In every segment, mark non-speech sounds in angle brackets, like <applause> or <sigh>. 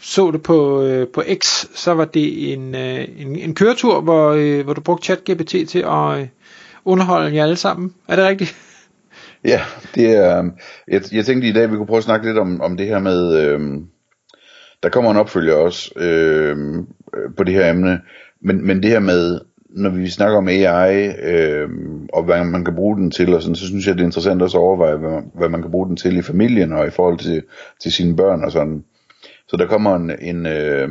så det på, øh, på X, så var det en, øh, en, en køretur, hvor, øh, hvor du brugte ChatGPT til at øh, underholde jer alle sammen. Er det rigtigt? <laughs> Ja, det er, øh, jeg, jeg tænkte i dag, at vi kunne prøve at snakke lidt om, om det her med, øh, der kommer en opfølger også øh, på det her emne, men, men det her med, når vi snakker om AI, øh, og hvad man kan bruge den til, og sådan, så synes jeg, det er interessant også at overveje, hvad man, hvad man kan bruge den til i familien, og i forhold til, til sine børn og sådan. Så der kommer en, en øh,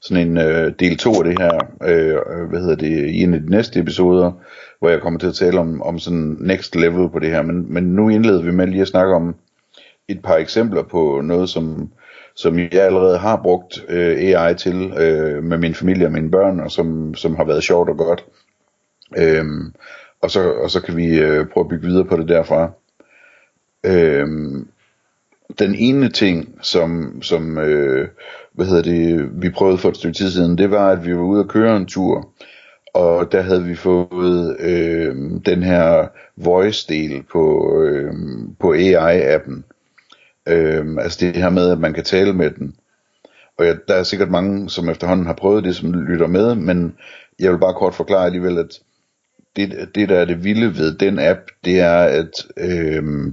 sådan en øh, del 2 af det her, øh, hvad hedder det, i en af de næste episoder, hvor jeg kommer til at tale om, om sådan next level på det her. Men, men nu indleder vi med lige at snakke om et par eksempler på noget, som, som jeg allerede har brugt øh, AI til øh, med min familie og mine børn, og som, som har været sjovt og godt. Øhm, og, så, og så kan vi øh, prøve at bygge videre på det derfra. Øhm, den ene ting, som, som øh, hvad hedder det, vi prøvede for et stykke tid siden, det var, at vi var ude at køre en tur, og der havde vi fået øh, den her voice-del på, øh, på AI-appen. Øh, altså det her med, at man kan tale med den. Og ja, der er sikkert mange, som efterhånden har prøvet det, som lytter med, men jeg vil bare kort forklare alligevel, at det, det der er det vilde ved den app, det er, at øh,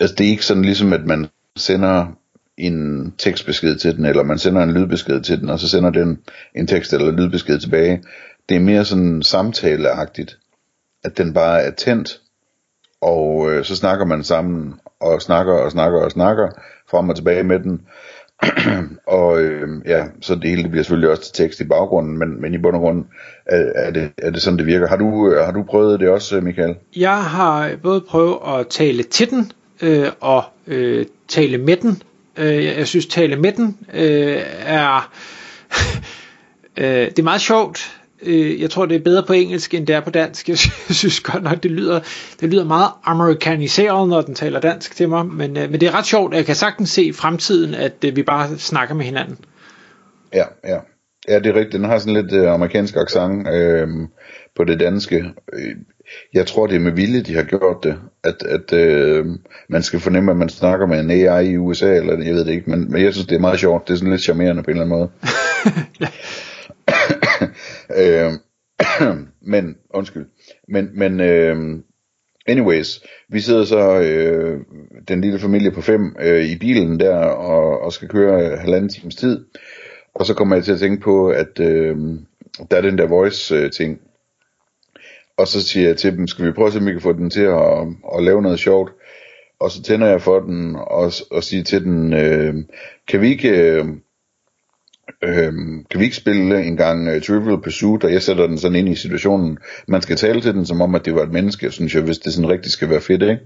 altså det er ikke sådan ligesom, at man sender en tekstbesked til den, eller man sender en lydbesked til den, og så sender den en tekst eller lydbesked tilbage. Det er mere sådan samtaleagtigt, at den bare er tændt, og øh, så snakker man sammen, og snakker og snakker og snakker, frem og tilbage med den, <clears throat> og øh, ja, så det hele det bliver selvfølgelig også til tekst i baggrunden, men, men i bund og grund er, er, det, er det sådan, det virker. Har du, øh, har du prøvet det også, Michael? Jeg har både prøvet at tale til den, øh, og øh, tale med den. Øh, jeg synes, tale med den øh, er... <laughs> øh, det er meget sjovt. Øh, jeg tror, det er bedre på engelsk, end det er på dansk. <laughs> Jeg synes godt nok, det lyder, det lyder meget amerikaniseret, når den taler dansk til mig. Men, øh, men det er ret sjovt. Jeg kan sagtens se i fremtiden, at øh, vi bare snakker med hinanden. Ja, ja. Ja, det er rigtigt. Den har sådan lidt øh, amerikansk accent øh, på det danske. Øh, jeg tror, det er med vilje, de har gjort det. At, at øh, man skal fornemme, at man snakker med en AI i USA, eller jeg ved det ikke. Men, men jeg synes, det er meget sjovt. Det er sådan lidt charmerende på en eller anden måde. <laughs> øh, men, undskyld. Men, men øh, anyways, vi sidder så, øh, den lille familie på fem, øh, i bilen der, og, og skal køre halvanden times tid. Og så kommer jeg til at tænke på, at øh, der er den der voice-ting. Og så siger jeg til dem, skal vi prøve at se, om vi kan få den til at, at lave noget sjovt. Og så tænder jeg for den, og, og siger til den, øh, kan vi ikke... Øh, Øhm, kan vi ikke spille en gang uh, øh, Trivial Pursuit, og jeg sætter den sådan ind i situationen. Man skal tale til den, som om at det var et menneske, synes jeg, hvis det sådan rigtigt skal være fedt, ikke?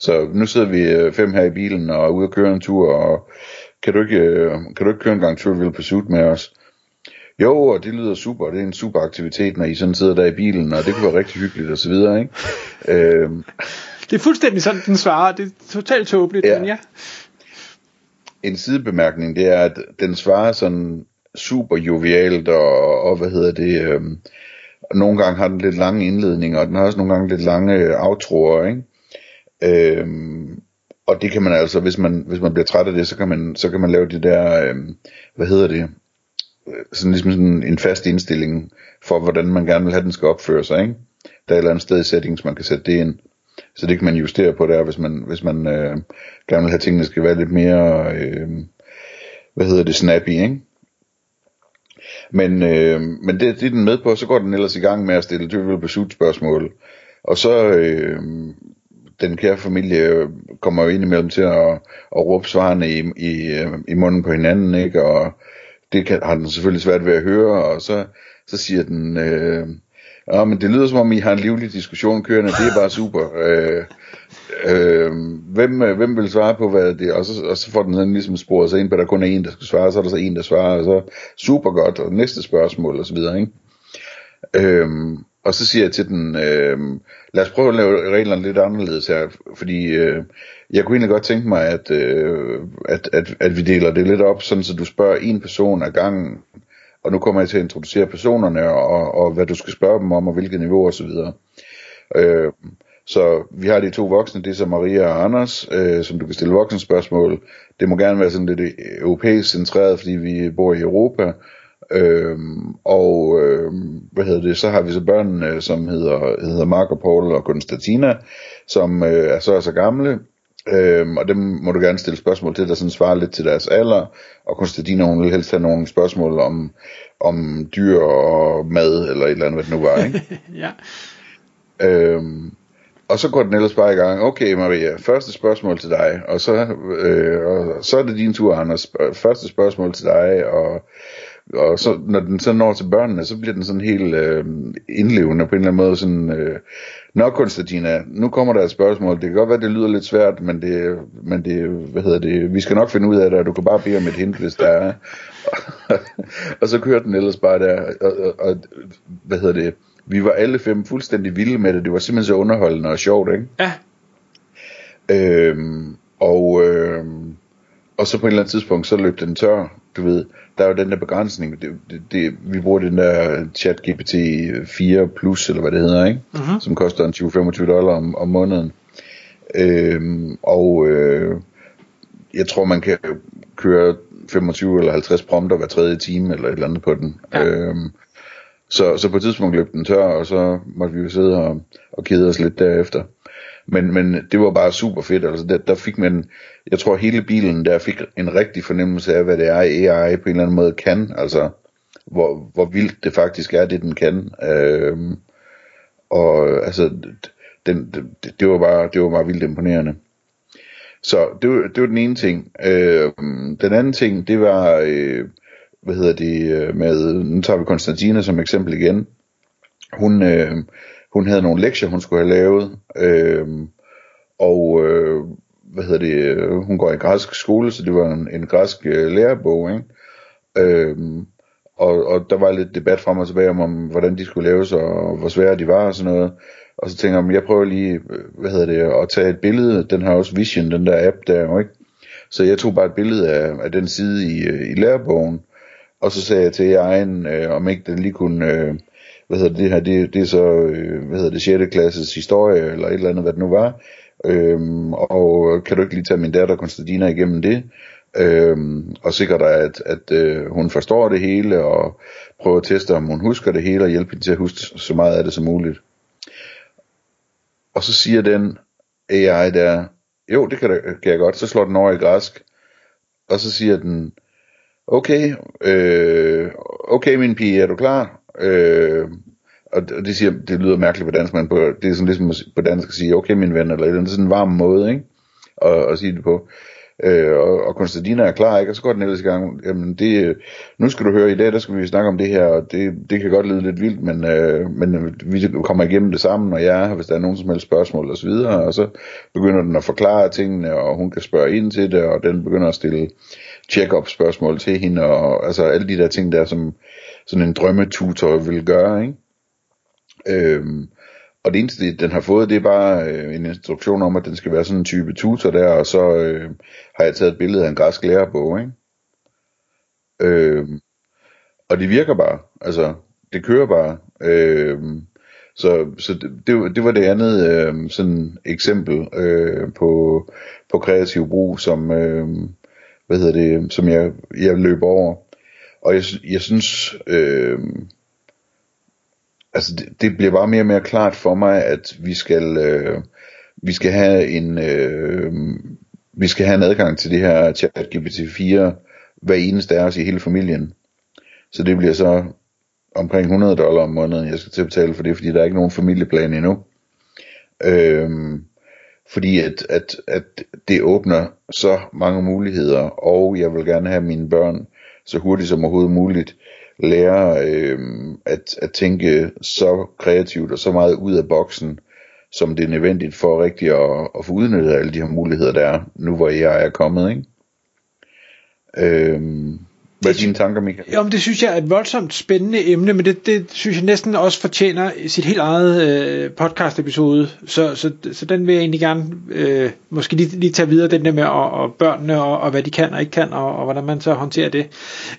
Så nu sidder vi øh, fem her i bilen og er ude og køre en tur, og kan du ikke, øh, kan du ikke køre en gang Trivial Pursuit med os? Jo, og det lyder super, det er en super aktivitet, når I sådan sidder der i bilen, og det kunne være rigtig hyggeligt og så videre, ikke? øhm. Det er fuldstændig sådan, den svarer. Det er totalt tåbeligt, ja. men ja en sidebemærkning, det er, at den svarer sådan super jovialt, og, og hvad hedder det, øhm, nogle gange har den lidt lange indledninger, og den har også nogle gange lidt lange outroer, ikke? Øhm, og det kan man altså, hvis man, hvis man bliver træt af det, så kan man, så kan man lave det der, øhm, hvad hedder det, sådan ligesom sådan en fast indstilling for, hvordan man gerne vil have, den skal opføre sig, ikke? Der er et eller andet sted i settings, man kan sætte det ind. Så det kan man justere på der, hvis man, hvis man øh, gerne vil have tingene skal være lidt mere, øh, hvad hedder det, snappy, ikke? Men, øh, men det, det er den med på, så går den ellers i gang med at stille dyrvel Pursuit spørgsmål. Og så øh, den kære familie øh, kommer jo ind imellem til at, at råbe svarene i, i, øh, i munden på hinanden, ikke? Og det kan, har den selvfølgelig svært ved at høre, og så, så siger den, øh, Ja, men det lyder som om, I har en livlig diskussion kørende. Det er bare super. Øh, Øh, hvem, øh, hvem vil svare på, hvad det er? Og så, og så får den sådan ligesom sporet sig ind på, at der kun er en, der skal svare, så er der så en, der svarer, og så super godt, og næste spørgsmål, og så videre, ikke? Øhm, og så siger jeg til den, øh, lad os prøve at lave reglerne lidt anderledes her, fordi øh, jeg kunne egentlig godt tænke mig, at, øh, at, at, at vi deler det lidt op, sådan så du spørger en person ad gangen, og nu kommer jeg til at introducere personerne, og, og hvad du skal spørge dem om, og hvilket niveau osv. Øh, så vi har de to voksne, det er så Maria og Anders, øh, som du kan stille voksenspørgsmål. Det må gerne være sådan lidt øh, europæisk centreret, fordi vi bor i Europa. Øhm, og øhm, hvad hedder det, så har vi så børnene, øh, som hedder, hedder Mark og Paul og Konstantina, som øh, er så er så gamle, øhm, og dem må du gerne stille spørgsmål til, der sådan svarer lidt til deres alder, og Konstantina hun vil helst have nogle spørgsmål om, om dyr og mad, eller et eller andet, hvad det nu var, ikke? <laughs> ja. Øhm, og så går den ellers bare i gang. Okay Maria, første spørgsmål til dig, og så, øh, og så er det din tur, Anders. Første spørgsmål til dig, og og så, når den så når til børnene, så bliver den sådan helt øh, indlevende på en eller anden måde. Sådan, øh, Nå Konstantina, nu kommer der et spørgsmål. Det kan godt være, det lyder lidt svært, men det, men det, hvad hedder det, vi skal nok finde ud af det, og du kan bare bede om et hint, hvis der er. <laughs> og så kører den ellers bare der, og, og, og hvad hedder det, vi var alle fem fuldstændig vilde med det. Det var simpelthen så underholdende og sjovt, ikke? Ja. Øhm, og, øhm, og så på et eller andet tidspunkt, så løb den tør, du ved der er jo den der begrænsning. Det, det, det, vi bruger den der chat GPT 4 Plus, eller hvad det hedder, ikke? Mm-hmm. som koster en 20-25 dollar om, om måneden. Øhm, og øh, jeg tror, man kan køre 25 eller 50 prompter hver tredje time, eller et eller andet på den. Ja. Øhm, så, så på et tidspunkt løb den tør, og så måtte vi jo sidde og, og kede os lidt derefter. Men, men det var bare super fedt. Altså der, der fik man, jeg tror hele bilen der fik en rigtig fornemmelse af, hvad det er, AI på en eller anden måde kan. Altså hvor, hvor vildt det faktisk er, det den kan. Øhm, og altså, den, det, det, var bare, det var bare vildt imponerende. Så det var, det var den ene ting. Øh, den anden ting, det var, øh, hvad hedder det, øh, med, nu tager vi Konstantina som eksempel igen. Hun, øh, hun havde nogle lektier, hun skulle have lavet, øh, og øh, hvad hedder det, øh, hun går i græsk skole, så det var en, en græsk øh, lærebog, ikke? Øh, og, og der var lidt debat frem og tilbage om, om, hvordan de skulle laves, og hvor svære de var og sådan noget. Og så tænker jeg, jeg prøver lige, øh, hvad hedder det, at tage et billede, den har også Vision, den der app der, ikke? Så jeg tog bare et billede af, af den side i, øh, i lærebogen, og så sagde jeg til egen, øh, om ikke den lige kunne, øh, hvad hedder det, det her, det, det er så, øh, hvad hedder det, 6. klasses historie, eller et eller andet, hvad det nu var, øhm, og kan du ikke lige tage min datter Konstantina igennem det, øhm, og sikre dig, at, at øh, hun forstår det hele, og prøve at teste, om hun husker det hele, og hjælpe hende til at huske så meget af det som muligt. Og så siger den AI der, jo, det kan, da, kan jeg godt, så slår den over i græsk, og så siger den, okay, øh, okay min pige, er du klar? Øh, og det, siger, det lyder mærkeligt på dansk, men på, det er sådan ligesom på dansk at sige, okay min ven, eller, eller sådan en varm måde, ikke? Og, og sige det på. Øh, og, og Konstantina er klar, ikke? Og så går den ellers i gang, jamen det, nu skal du høre, i dag der skal vi snakke om det her, og det, det kan godt lyde lidt vildt, men, øh, men øh, vi kommer igennem det sammen, og jeg er hvis der er nogen som helst spørgsmål og så videre, og så begynder den at forklare tingene, og hun kan spørge ind til det, og den begynder at stille check-up spørgsmål til hende, og altså alle de der ting der, som sådan en drømmetutor vil gøre, ikke? Øhm, og det eneste, den har fået, det er bare øh, en instruktion om, at den skal være sådan en type tutor der, og så øh, har jeg taget et billede af en græsk lærerbog, ikke? Øhm, og det virker bare, altså, det kører bare. Øhm, så så det, det, det var det andet øh, sådan eksempel øh, på, på kreativ brug, som, øh, hvad hedder det, som jeg, jeg løber over. Og jeg, jeg synes, øh, altså det, det bliver bare mere og mere klart for mig, at vi skal, øh, vi skal have en, øh, vi skal have en adgang til det her chat GPT-4, hver eneste af os i hele familien. Så det bliver så omkring 100 dollar om måneden, jeg skal til at betale for det, fordi der er ikke nogen familieplan endnu. Øhm, fordi at, at, at det åbner så mange muligheder, og jeg vil gerne have mine børn så hurtigt som overhovedet muligt lære øh, at, at tænke så kreativt og så meget ud af boksen, som det er nødvendigt for rigtig at, at få udnyttet alle de her muligheder, der er, nu hvor jeg er kommet, ikke? Øhm, hvad er dine tanker, Michael? Jo, men det synes jeg er et voldsomt spændende emne, men det, det synes jeg næsten også fortjener sit helt eget øh, podcast-episode, så, så, så den vil jeg egentlig gerne øh, måske lige, lige tage videre, den der med og, og børnene og, og hvad de kan og ikke kan, og, og hvordan man så håndterer det.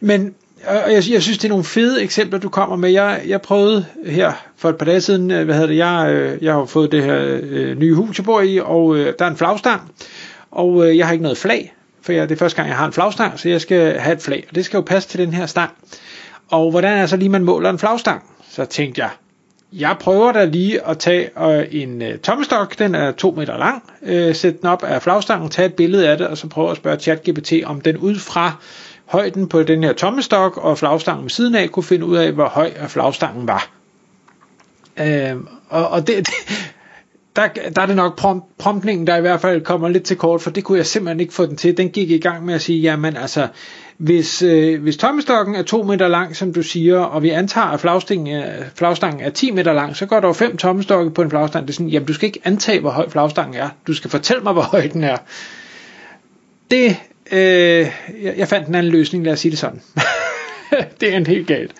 Men og jeg, jeg synes, det er nogle fede eksempler, du kommer med. Jeg, jeg prøvede her for et par dage siden, øh, hvad hedder det, jeg, øh, jeg har fået det her øh, nye hus, jeg bor i, og øh, der er en flagstang, og øh, jeg har ikke noget flag, for jeg, det er første gang, jeg har en flagstang, så jeg skal have et flag, og det skal jo passe til den her stang. Og hvordan er så lige, man måler en flagstang? Så tænkte jeg, jeg prøver da lige at tage øh, en øh, tommestok, den er to meter lang, øh, sætte den op af flagstangen, tage et billede af det, og så prøve at spørge ChatGPT, om den ud fra højden på den her tommestok og flagstangen ved siden af, kunne finde ud af, hvor høj flagstangen var. Øh, og, og det, der, der er det nok prompt, promptningen, der i hvert fald kommer lidt til kort, for det kunne jeg simpelthen ikke få den til. Den gik i gang med at sige, jamen altså, hvis, øh, hvis tommestokken er 2 meter lang, som du siger, og vi antager, at flagstangen er, flagstangen er 10 meter lang, så går der jo 5 tommestokke på en flagstang. Det er sådan, jamen du skal ikke antage, hvor høj flagstangen er. Du skal fortælle mig, hvor <laughs> høj den er. Det, øh, jeg, jeg fandt en anden løsning, lad os sige det sådan. <laughs> det er en helt galt.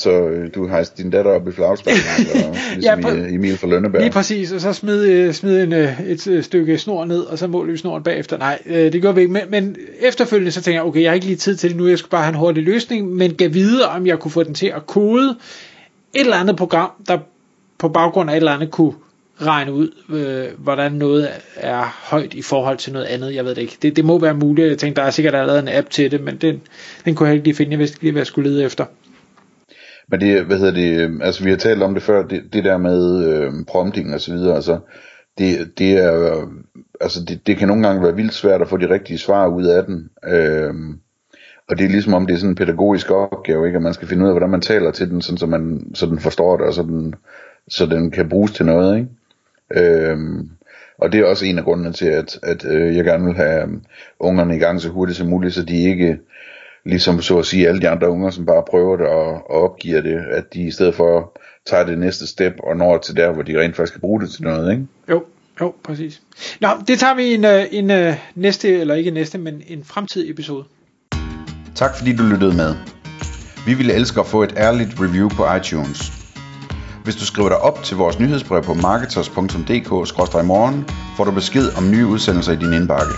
Så øh, du har din datter op i flagstangen, <laughs> og ligesom ja, Emil fra Lønneberg. Lige præcis, og så smid, øh, smid en, øh, et, et stykke snor ned, og så målte vi snoren bagefter. Nej, øh, det gør vi ikke. Men, men efterfølgende så tænker jeg, okay, jeg har ikke lige tid til det nu, jeg skal bare have en hurtig løsning, men gav videre, om jeg kunne få den til at kode et eller andet program, der på baggrund af et eller andet kunne regne ud, øh, hvordan noget er højt i forhold til noget andet. Jeg ved det ikke. Det, det må være muligt. Jeg tænkte, der er sikkert allerede en app til det, men den, den kunne jeg ikke lige finde. Jeg vidste ikke lige, hvad jeg skulle lede efter. Men det, hvad hedder det, øhm, altså vi har talt om det før, det, det der med øh, prompting og så videre, altså det, det er, altså det, det kan nogle gange være vildt svært at få de rigtige svar ud af den. Øh, og det er ligesom om det er sådan en pædagogisk opgave, ikke? at man skal finde ud af, hvordan man taler til den, sådan, så, man, så den forstår det, og så den, så den kan bruges til noget. Ikke? Øhm, og det er også en af grundene til, at, at øh, jeg gerne vil have øhm, ungerne i gang så hurtigt som muligt, så de ikke, ligesom så at sige, alle de andre unger, som bare prøver det og, og opgiver det, at de i stedet for tager det næste step og når til der, hvor de rent faktisk kan bruge det til noget, ikke? Jo, jo, præcis. Nå, det tager vi en, øh, en, en øh, næste, eller ikke næste, men en fremtidig episode. Tak fordi du lyttede med. Vi ville elske at få et ærligt review på iTunes. Hvis du skriver dig op til vores nyhedsbrev på marketers.dk-morgen, får du besked om nye udsendelser i din indbakke.